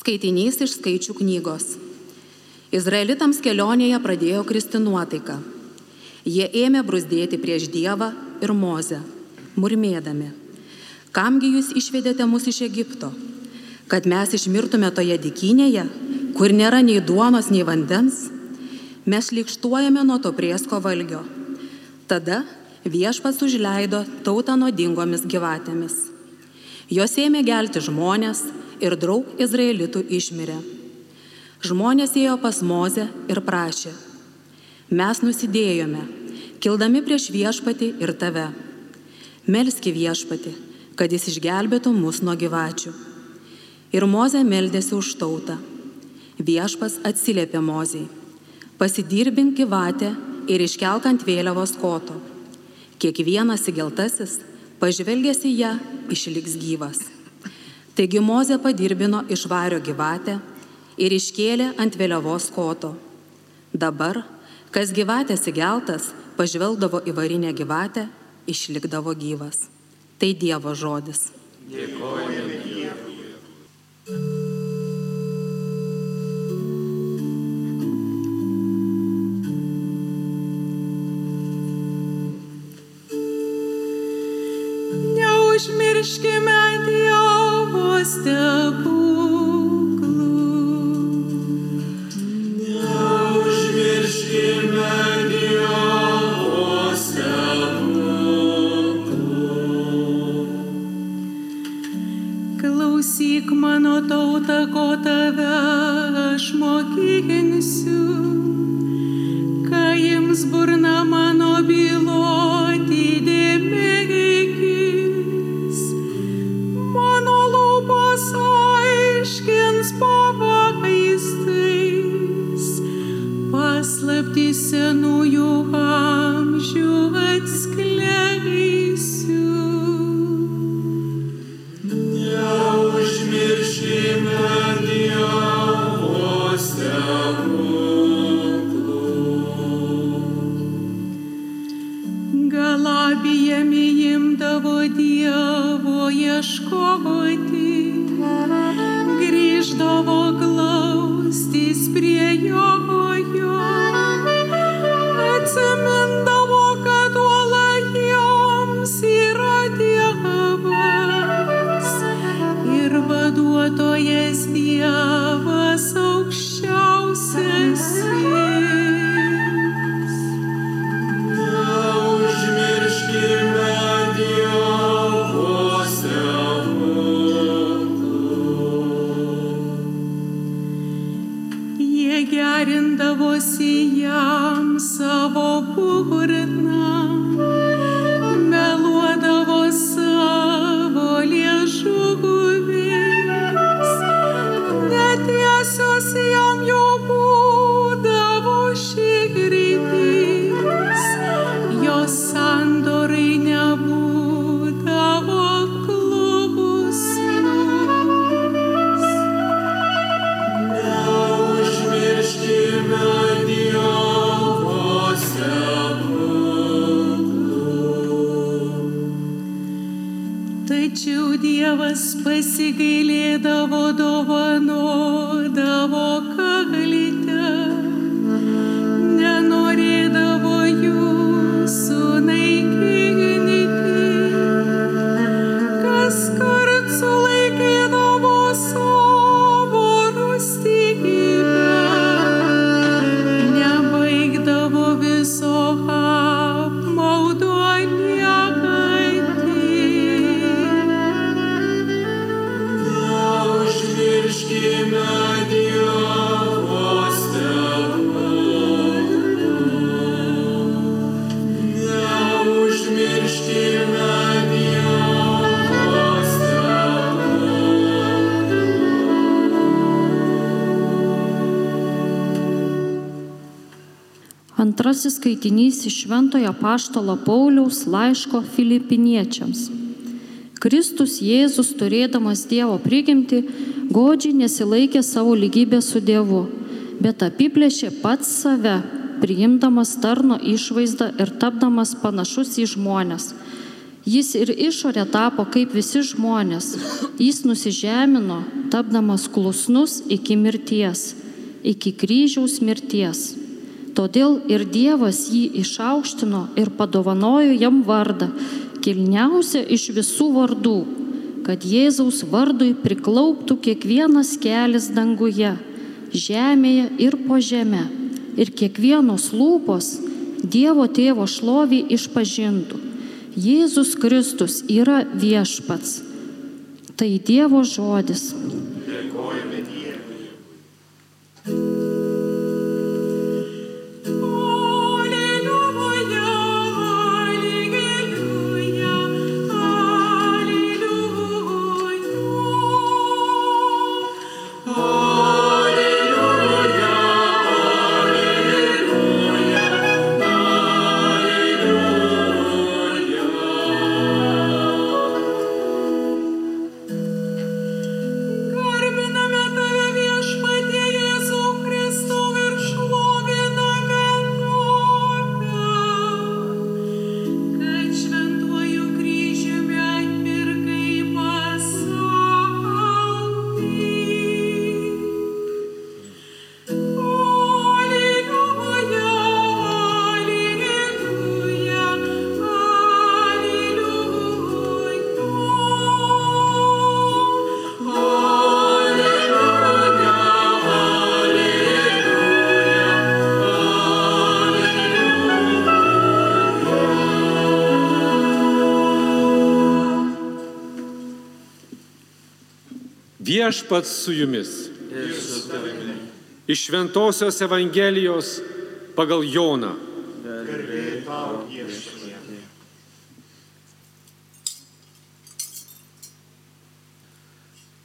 Skaitinys iš skaičių knygos. Izraelitams kelionėje pradėjo kristi nuotaika. Jie ėmė brusdėti prieš Dievą ir Mozę, murmėdami. Kamgi jūs išvedėte mus iš Egipto? Kad mes išmirtume toje dikynėje, kur nėra nei duonos, nei vandens? Mes likštuojame nuo to priesko valgio. Tada viešpas užleido tautą nuodingomis gyvatėmis. Jos ėmė gelti žmonės ir draug izraelitų išmirė. Žmonės ėjo pas Mozę ir prašė, mes nusidėjome, kildami prieš viešpatį ir tave. Melski viešpatį, kad jis išgelbėtų mus nuo gyvačių. Ir Mozė meldėsi už tautą. Viešpas atsiliepė Mozijai, pasidirbink gyvatę ir iškelk ant vėliavos koto. Kiekvienas įgeltasis, pažvelgęs į ją, išliks gyvas. Taigi Mozė padirbino iš vario gyvatę ir iškėlė ant vėliavos koto. Dabar, kas gyvatės įgeltas, pažvelgdavo į varinę gyvatę, išlikdavo gyvas. Tai Dievo žodis. Dėkojame Dievui. Neužmirškime Dievo stebuklų. Gerindavosi jam savo burną, Antrasis skaitinys iš Šventojo Paštalo Pauliaus laiško Filipiniečiams. Kristus Jėzus, turėdamas Dievo prigimti, godžiai nesilaikė savo lygybę su Dievu, bet apiplėšė pats save, priimdamas tarno išvaizdą ir tapdamas panašus į žmonės. Jis ir išorė tapo kaip visi žmonės. Jis nusižemino, tapdamas klusnus iki mirties, iki kryžiaus mirties. Todėl ir Dievas jį išaukštino ir padovanojo jam vardą, kilniausią iš visų vardų, kad Jėzaus vardui priklauptų kiekvienas kelias danguje, žemėje ir po žemę, ir kiekvienos lūpos Dievo tėvo šlovį išpažintų. Jėzus Kristus yra viešpats. Tai Dievo žodis. Viešpats su jumis. Iš Šventojios Evangelijos pagal Joną.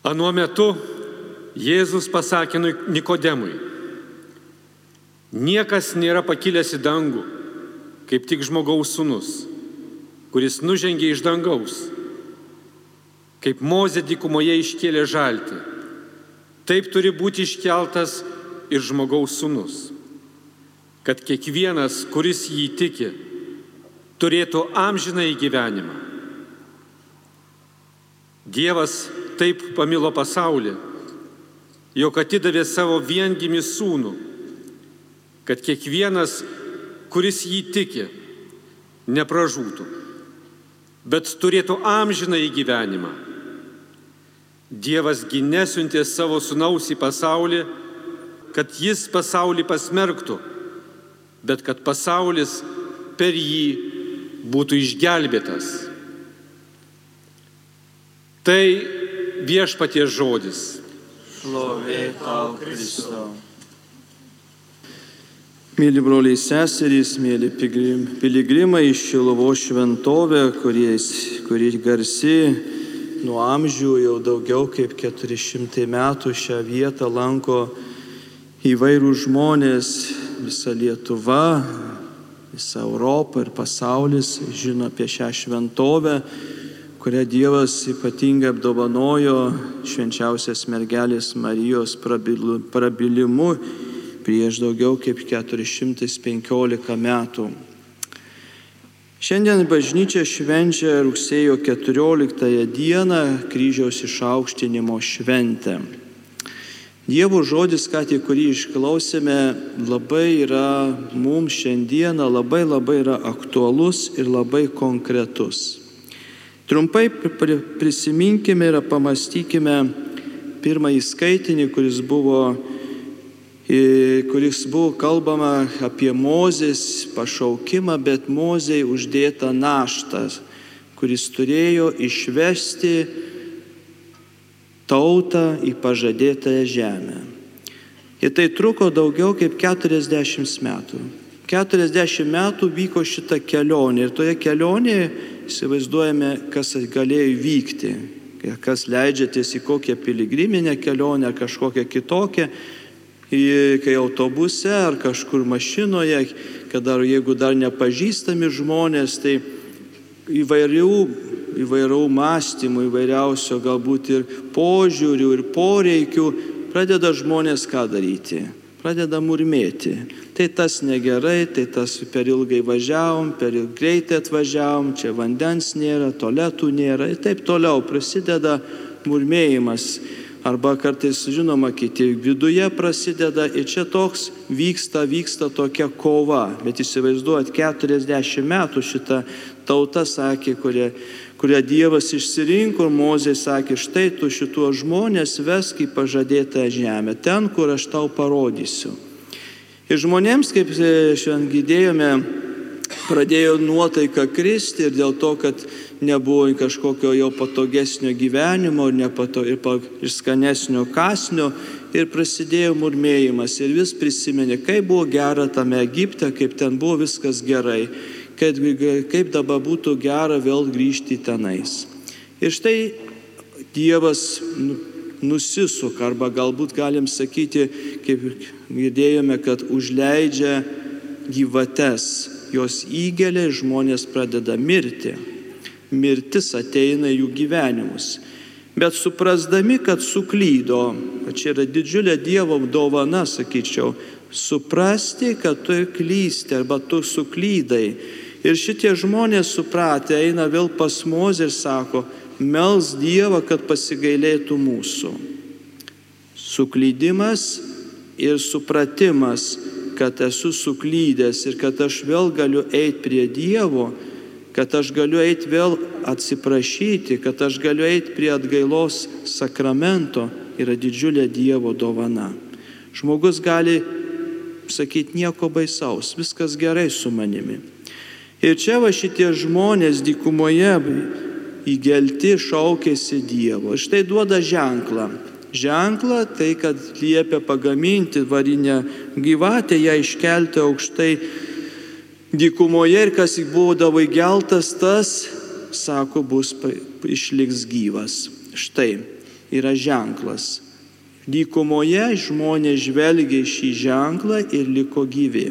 Anuo metu Jėzus pasakė Nikodemui, niekas nėra pakilęs į dangų, kaip tik žmogaus sunus, kuris nužengė iš dangaus kaip Mozė dykumoje iškėlė žaltį, taip turi būti iškeltas ir žmogaus sunus, kad kiekvienas, kuris jį tiki, turėtų amžiną į gyvenimą. Dievas taip pamilo pasaulį, jog atidavė savo viengimį sūnų, kad kiekvienas, kuris jį tiki, nepražūtų, bet turėtų amžiną į gyvenimą. Dievas gi nesiuntė savo sunaus į pasaulį, kad jis pasaulį pasmerktų, bet kad pasaulis per jį būtų išgelbėtas. Tai viešpaties žodis. Šlovė tau, Kristau. Mėly broliai seserys, mėly piligrimai iš Šilovo šventovę, kuris, kuri garsi nuo amžių jau daugiau kaip 400 metų šią vietą lanko įvairių žmonės, visa Lietuva, visa Europa ir pasaulis žino apie šią šventovę, kurią Dievas ypatingai apdovanojo švenčiausias mergelės Marijos prabilimu prieš daugiau kaip 415 metų. Šiandien bažnyčia švenčia rugsėjo 14 dieną kryžiaus išaukštinimo šventę. Dievo žodis, ką tik kurį išklausėme, labai yra mums šiandieną labai labai yra aktualus ir labai konkretus. Trumpai pri- prisiminkime ir pamastykime pirmąjį skaitinį, kuris buvo kuris buvo kalbama apie Mozės pašaukimą, bet Mozei uždėta naštą, kuris turėjo išvesti tautą į pažadėtąją žemę. Ir tai truko daugiau kaip 40 metų. 40 metų vyko šita kelionė ir toje kelionėje įsivaizduojame, kas galėjo vykti, kas leidžiatės į kokią piligriminę kelionę ar kažkokią kitokią, kai autobuse ar kažkur mašinoje, kad dar jeigu dar nepažįstami žmonės, tai įvairių, įvairių mąstymų, įvairiausio galbūt ir požiūrių, ir poreikių pradeda žmonės ką daryti. pradeda murmėti. Tai tas negerai, tai tas per ilgai važiavom, per greitai atvažiavom, čia vandens nėra, toletų nėra ir taip toliau prasideda murmėjimas. Arba kartais, žinoma, kiti viduje prasideda ir čia toks vyksta, vyksta tokia kova. Bet įsivaizduot, 40 metų šita tauta sakė, kurie, kurią Dievas išsirinko ir Mozė sakė, štai tu šituos žmonės vesk į pažadėtą žemę, ten, kur aš tau parodysiu. Ir žmonėms, kaip šiandien girdėjome, pradėjo nuotaika kristi ir dėl to, kad nebuvo kažkokio jau patogesnio gyvenimo ir, nepato, ir, ir skanesnio kasnio ir prasidėjo murmėjimas ir vis prisiminė, kaip buvo gera tame Egipte, kaip ten buvo viskas gerai, kaip, kaip dabar būtų gera vėl grįžti tenais. Ir štai Dievas nu, nusisuka, arba galbūt galim sakyti, kaip girdėjome, kad užleidžia gyvates, jos įgelia ir žmonės pradeda mirti. Mirtis ateina jų gyvenimus. Bet suprasdami, kad suklydo, kad čia yra didžiulė Dievo dovana, sakyčiau, suprasti, kad tu klysti arba tu suklydai. Ir šitie žmonės supratę eina vėl pas Mozę ir sako, mels Dievą, kad pasigailėtų mūsų. Suklydimas ir supratimas, kad esu suklydęs ir kad aš vėl galiu eiti prie Dievo, kad aš galiu eiti vėl atsiprašyti, kad aš galiu eiti prie atgailos sakramento, yra didžiulė Dievo dovana. Žmogus gali sakyti nieko baisaus, viskas gerai su manimi. Ir čia va šitie žmonės dykumoje įgelti šaukėsi Dievo. Štai duoda ženklą. Ženklą tai, kad liepia pagaminti varinę gyvatę, ją iškelti aukštai dykumoje ir kas būdavo įgeltas, tas, sako, bus išliks gyvas. Štai yra ženklas. Dykumoje žmonės žvelgia šį ženklą ir liko gyvi.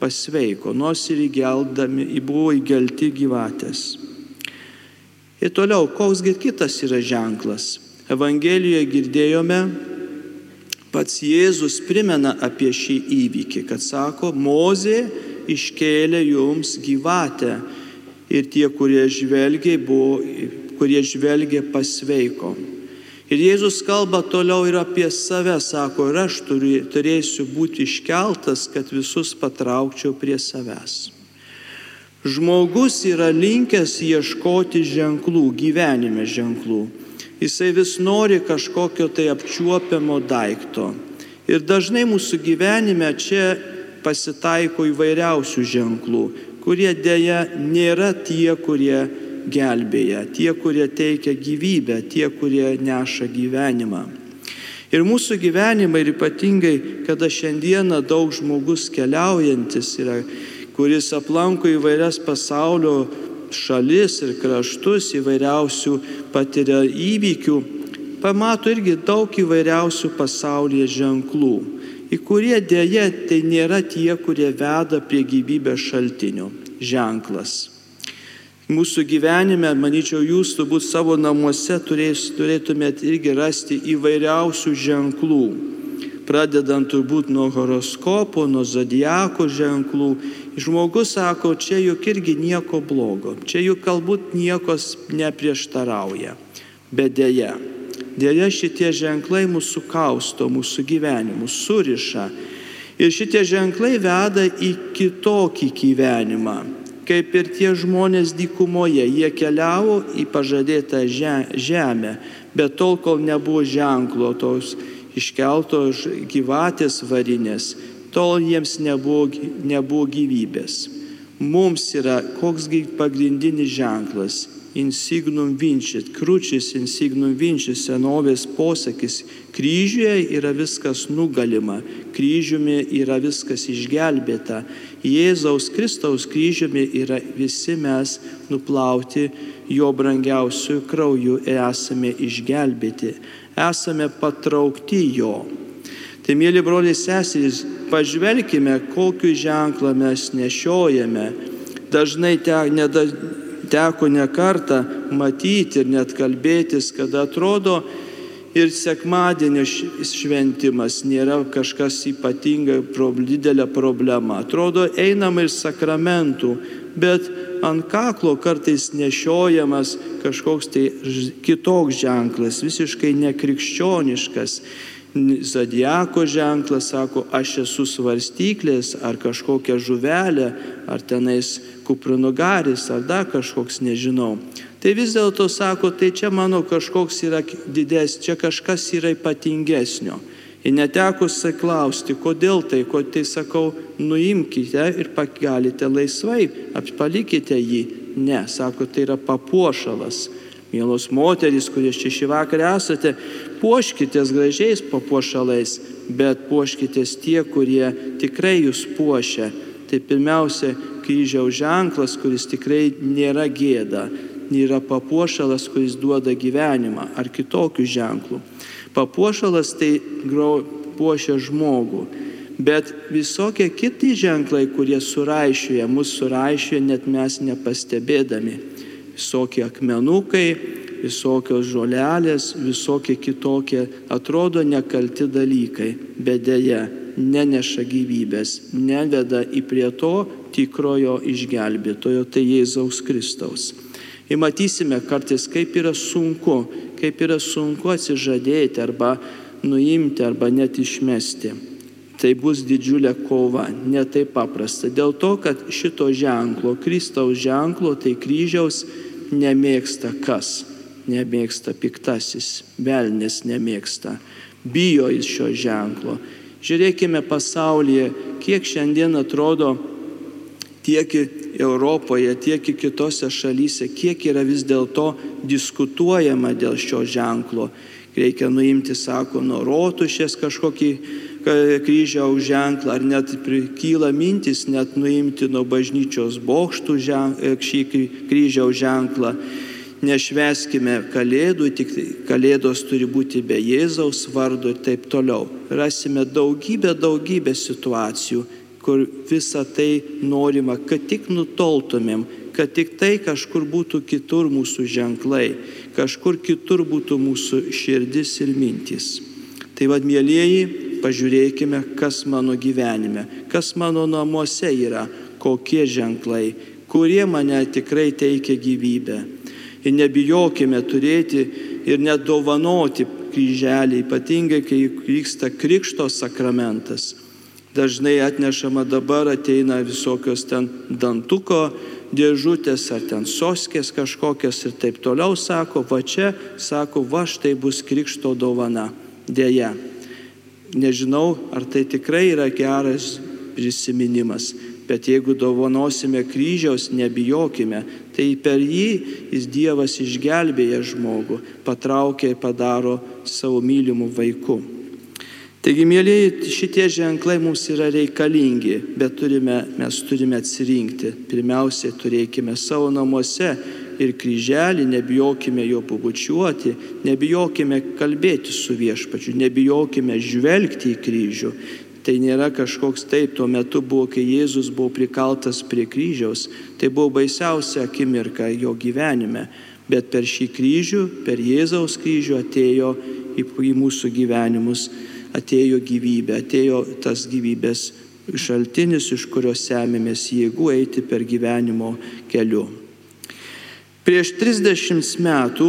Pasveiko, nors ir įgeldami, buvo įgelti gyvatės. Ir toliau, koksgi kitas yra ženklas? Evangelijoje girdėjome, pats Jėzus primena apie šį įvykį, kad sako, Mozė iškėlė jums gyvatę ir tie, kurie žvelgia, buvo, kurie žvelgia pasveiko. Ir Jėzus kalba toliau ir apie save, sako, ir aš turiu, turėsiu būti iškeltas, kad visus patraukčiau prie savęs. Žmogus yra linkęs ieškoti ženklų, gyvenime ženklų. Jisai vis nori kažkokio tai apčiuopiamo daikto. Ir dažnai mūsų gyvenime čia pasitaiko įvairiausių ženklų, kurie dėja nėra tie, kurie gelbėja, tie, kurie teikia gyvybę, tie, kurie neša gyvenimą. Ir mūsų gyvenimai, ir ypatingai, kada šiandieną daug žmogus keliaujantis yra, kuris aplanko įvairias pasaulio šalis ir kraštus, įvairiausių patiria įvykių, pamato irgi daug įvairiausių pasaulyje ženklų, į kurie dėja tai nėra tie, kurie veda prie gyvybės šaltinio ženklas. Mūsų gyvenime, manyčiau, jūs turbūt savo namuose turės, turėtumėt irgi rasti įvairiausių ženklų. Pradedant turbūt nuo horoskopo, nuo zodiako ženklų. Žmogus sako, čia juk irgi nieko blogo, čia juk galbūt niekos neprieštarauja. Bet dėja, dėja šitie ženklai mūsų kausto, mūsų gyvenimus suriša. Ir šitie ženklai veda į kitokį gyvenimą kaip ir tie žmonės dykumoje. Jie keliavo į pažadėtą žemę, bet tol, kol nebuvo ženklo tos iškeltos gyvatės varinės, tol jiems nebuvo, nebuvo gyvybės. Mums yra koksgi pagrindinis ženklas insignum vincit, kručis insignum vincit, senovės posakis. Kryžiuje yra viskas nugalima, kryžiumi yra viskas išgelbėta. Jėzaus Kristaus kryžiumi yra visi mes nuplauti jo brangiausių krauju esame išgelbėti, esame patraukti jo. Tai, mėly broliai seserys, pažvelkime, kokiu ženklą mes nešiojame. Dažnai te, neda, teko ne kartą matyti ir net kalbėtis, kad atrodo Ir sekmadienio šventimas nėra kažkas ypatinga, didelė problema. Atrodo, einama ir sakramentų, bet ant kaklo kartais nešiojamas kažkoks tai kitoks ženklas, visiškai nekrikščioniškas. Zodiako ženklas sako, aš esu svarstyklės ar kažkokia žuvelė, ar tenais kupranugaris, ar dar kažkoks nežinau. Tai vis dėlto sako, tai čia mano kažkoks yra didesnis, čia kažkas yra ypatingesnio. Ir netekus klausti, kodėl tai, ko tai sakau, nuimkite ir galite laisvai, palikite jį. Ne, sako, tai yra papuošalas. Mielos moterys, kurie čia šį vakarą esate, puoškitės gražiais papuošalais, bet puoškitės tie, kurie tikrai jūs puošia. Tai pirmiausia, kryžiaus ženklas, kuris tikrai nėra gėda, yra papuošalas, kuris duoda gyvenimą ar kitokių ženklų. Papuošalas tai puošia žmogų, bet visokie kiti ženklai, kurie suraišioja, mus suraišioja net mes nepastebėdami. Visokie akmenukai, visokios žolelės, visokie kitokie, atrodo nekalti dalykai, bet dėja neneša gyvybės, neveda į prie to tikrojo išgelbėtojo, tai Jėzaus Kristaus. Ir matysime kartais, kaip yra sunku, kaip yra sunku atsižadėti arba nuimti arba net išmesti. Tai bus didžiulė kova, ne taip paprasta. Dėl to, kad šito ženklo, Kristaus ženklo, tai kryžiaus nemėgsta kas? Nemėgsta piktasis, velnis nemėgsta. Bijo jis šio ženklo. Žiūrėkime pasaulyje, kiek šiandien atrodo tiek Europoje, tiek ir kitose šalyse, kiek yra vis dėlto diskutuojama dėl šio ženklo. Reikia nuimti, sako, nuo rotušės kažkokį ka- kryžiaus ženklą, ar net kyla mintis net nuimti nuo bažnyčios bokštų ženk, šį kry- kryžiaus ženklą. Nešveskime kalėdų, tik kalėdos turi būti be Jėzaus vardo ir taip toliau. Rasime daugybę, daugybę situacijų, kur visa tai norima, kad tik nutoltumėm, kad tik tai kažkur būtų kitur mūsų ženklai, kažkur kitur būtų mūsų širdis ir mintys. Tai vad, mėlyjeji, pažiūrėkime, kas mano gyvenime, kas mano namuose yra, kokie ženklai, kurie mane tikrai teikia gyvybę. Ir nebijokime turėti ir net dovanoti kryželį, ypatingai kai vyksta krikšto sakramentas. Dažnai atnešama dabar ateina visokios ten dantuko dėžutės ar ten soskės kažkokios ir taip toliau sako, va čia, sako, va štai bus krikšto dovana. Deja, nežinau, ar tai tikrai yra geras prisiminimas, bet jeigu dovanosime kryžiaus, nebijokime, tai per jį jis Dievas išgelbėja žmogų, patraukia ir padaro savo mylimų vaikų. Taigi, mėlyje, šitie ženklai mums yra reikalingi, bet turime, mes turime atsirinkti. Pirmiausia, turėkime savo namuose ir kryželį, nebijokime jo pabučiuoti, nebijokime kalbėti su viešpačiu, nebijokime žvelgti į kryžių. Tai nėra kažkoks taip, tuo metu buvo, kai Jėzus buvo prikaltas prie kryžiaus, tai buvo baisiausia akimirka jo gyvenime, bet per šį kryžių, per Jėzaus kryžių atėjo į, į mūsų gyvenimus, atėjo gyvybė, atėjo tas gyvybės šaltinis, iš kurio semėmės jėgų eiti per gyvenimo keliu. Prieš 30 metų,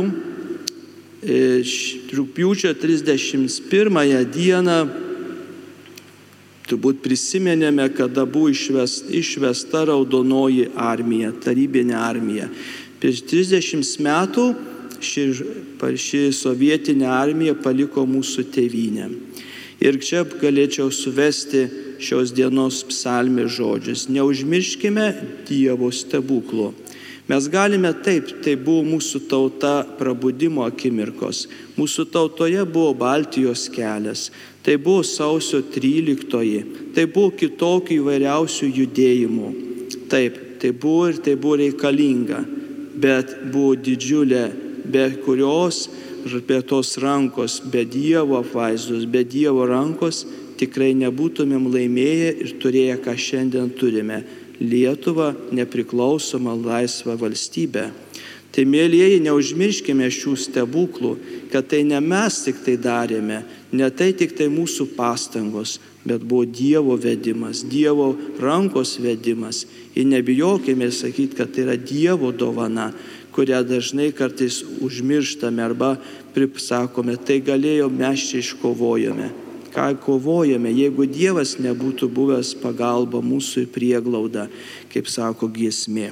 e, rūpiučio 31 dieną, turbūt prisimenėme, kada buvo išvest, išvesta raudonoji armija, tarybinė armija. Prieš 30 metų ši, ši sovietinė armija paliko mūsų tėvynę. Ir čia galėčiau suvesti šios dienos psalmės žodžius. Neužmirškime Dievo stebuklo. Mes galime taip, tai buvo mūsų tauta prabudimo akimirkos. Mūsų tautoje buvo Baltijos kelias, tai buvo sausio 13, tai buvo kitokių įvairiausių judėjimų. Taip, tai buvo ir tai buvo reikalinga, bet buvo didžiulė, be kurios, be tos rankos, be Dievo apvaizdos, be Dievo rankos tikrai nebūtumėm laimėję ir turėję, ką šiandien turime. Lietuvą nepriklausomą laisvą valstybę. Tai mėlyjeji, neužmirškime šių stebuklų, kad tai ne mes tik tai darėme, ne tai tik tai mūsų pastangos, bet buvo Dievo vedimas, Dievo rankos vedimas. Ir nebijokime sakyti, kad tai yra Dievo dovana, kurią dažnai kartais užmirštame arba pripsakome, tai galėjo mes čia iškovojame. Ką kovojame, jeigu Dievas nebūtų buvęs pagalba mūsų prieglauda, kaip sako giesmė.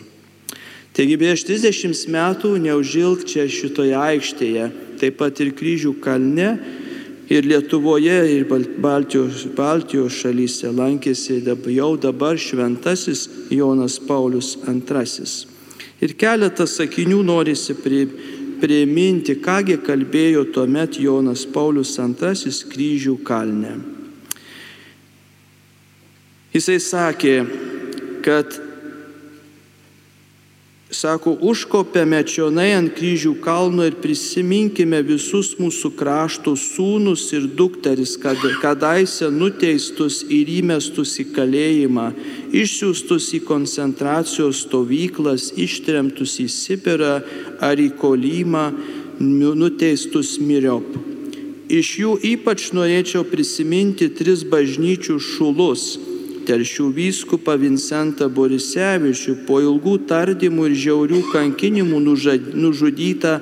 Taigi prieš 30 metų neužilg čia šitoje aikštėje, taip pat ir kryžių kalne, ir Lietuvoje, ir Baltijos, Baltijos šalyse lankėsi jau dabar šventasis Jonas Paulius II. Ir keletą sakinių norisi priminti, kągi kalbėjo tuomet Jonas Paulius II kryžių kalne. Jisai sakė, kad Sako, užkopėme čionai ant kryžių kalno ir prisiminkime visus mūsų krašto sūnus ir dukteris, kad, kadaise nuteistus ir įmestus į kalėjimą, išsiųstus į koncentracijos stovyklas, ištremtus į Sibirą ar į Kolymą, nuteistus miriop. Iš jų ypač norėčiau prisiminti tris bažnyčių šulus telšių vyskupą Vincentą Borisevičių po ilgų tardymų ir žiaurių kankinimų nužudytą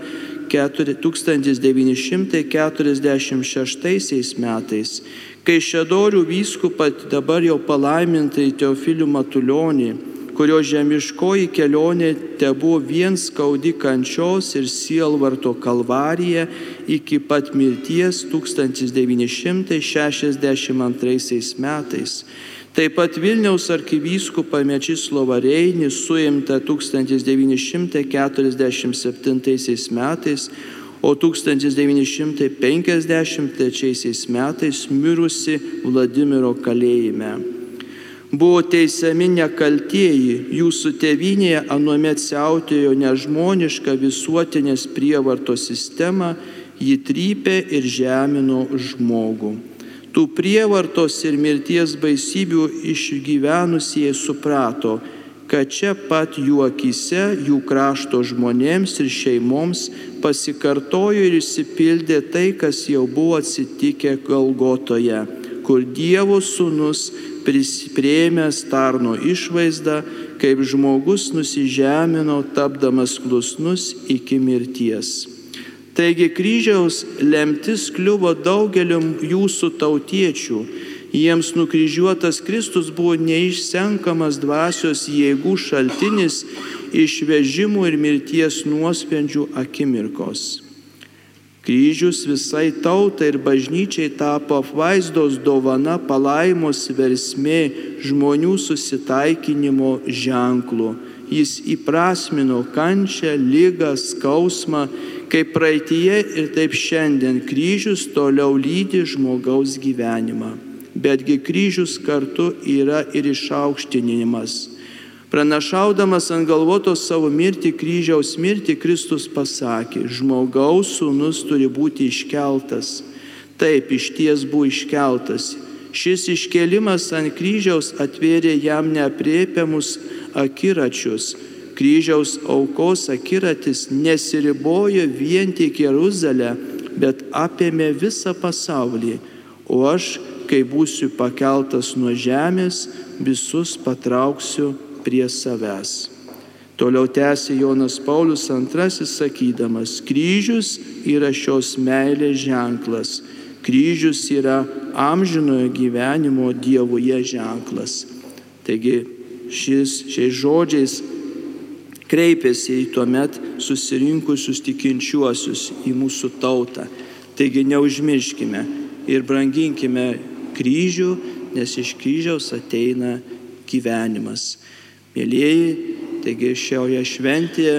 1946 metais, kai Šedorių vyskupą dabar jau palaimintai Teofilių Matulionį, kurio žemiškoji kelionė te buvo vien skaudi kančios ir sielvarto kalvarija iki pat mirties 1962 metais. Taip pat Vilniaus arkivyskupą Mečislovą Reinį suimta 1947 metais, o 1953 metais mirusi Vladimiro kalėjime. Buvo teisiami nekaltieji, jūsų tevinėje anuomet siautėjo nežmoniška visuotinės prievartos sistema, ji trypė ir žemino žmogų. Tų prievartos ir mirties baisybių išgyvenusieji suprato, kad čia pat jų akise, jų krašto žmonėms ir šeimoms pasikartojo ir išsipildė tai, kas jau buvo atsitikę Galgotoje, kur Dievo sūnus prieimęs tarno išvaizdą, kaip žmogus nusižemino, tapdamas klusnus iki mirties. Taigi kryžiaus lemtis kliuvo daugeliu jūsų tautiečių. Jiems nukryžiuotas Kristus buvo neišsenkamas dvasios jėgų šaltinis išvežimų ir mirties nuosprendžių akimirkos. Kryžius visai tautai ir bažnyčiai tapo apvaizdos dovana palaimos versmė žmonių susitaikinimo ženklu. Jis įprasmino kančią, lygą, skausmą kaip praeitie ir taip šiandien kryžius toliau lydi žmogaus gyvenimą. Betgi kryžius kartu yra ir išaukštinimas. Pranašaudamas ant galvotos savo mirtį, kryžiaus mirtį, Kristus pasakė, žmogaus sūnus turi būti iškeltas. Taip, iš ties buvo iškeltas. Šis iškelimas ant kryžiaus atvėrė jam neapriepiamus akiračius kryžiaus aukos akiratis nesiribojo vien tik Jeruzalę, bet apėmė visą pasaulį, o aš, kai būsiu pakeltas nuo žemės, visus patrauksiu prie savęs. Toliau tęsė Jonas Paulius II sakydamas, kryžius yra šios meilės ženklas, kryžius yra amžinojo gyvenimo Dievuje ženklas. Taigi šis, šiais žodžiais kreipėsi į tuomet susirinkusius tikinčiuosius į mūsų tautą. Taigi neužmirškime ir branginkime kryžių, nes iš kryžiaus ateina gyvenimas. Mėlyjeji, taigi šioje šventėje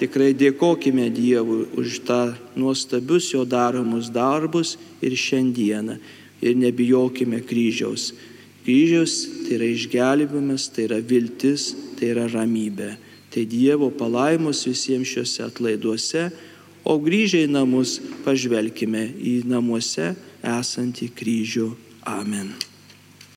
tikrai dėkojime Dievui už tą nuostabius jo daromus darbus ir šiandieną. Ir nebijokime kryžiaus. Kryžiaus tai yra išgelbimas, tai yra viltis, tai yra ramybė. Tai Dievo palaimos visiems šiuose atlaiduose, o grįžę į namus pažvelkime į namuose esantį kryžių. Amen.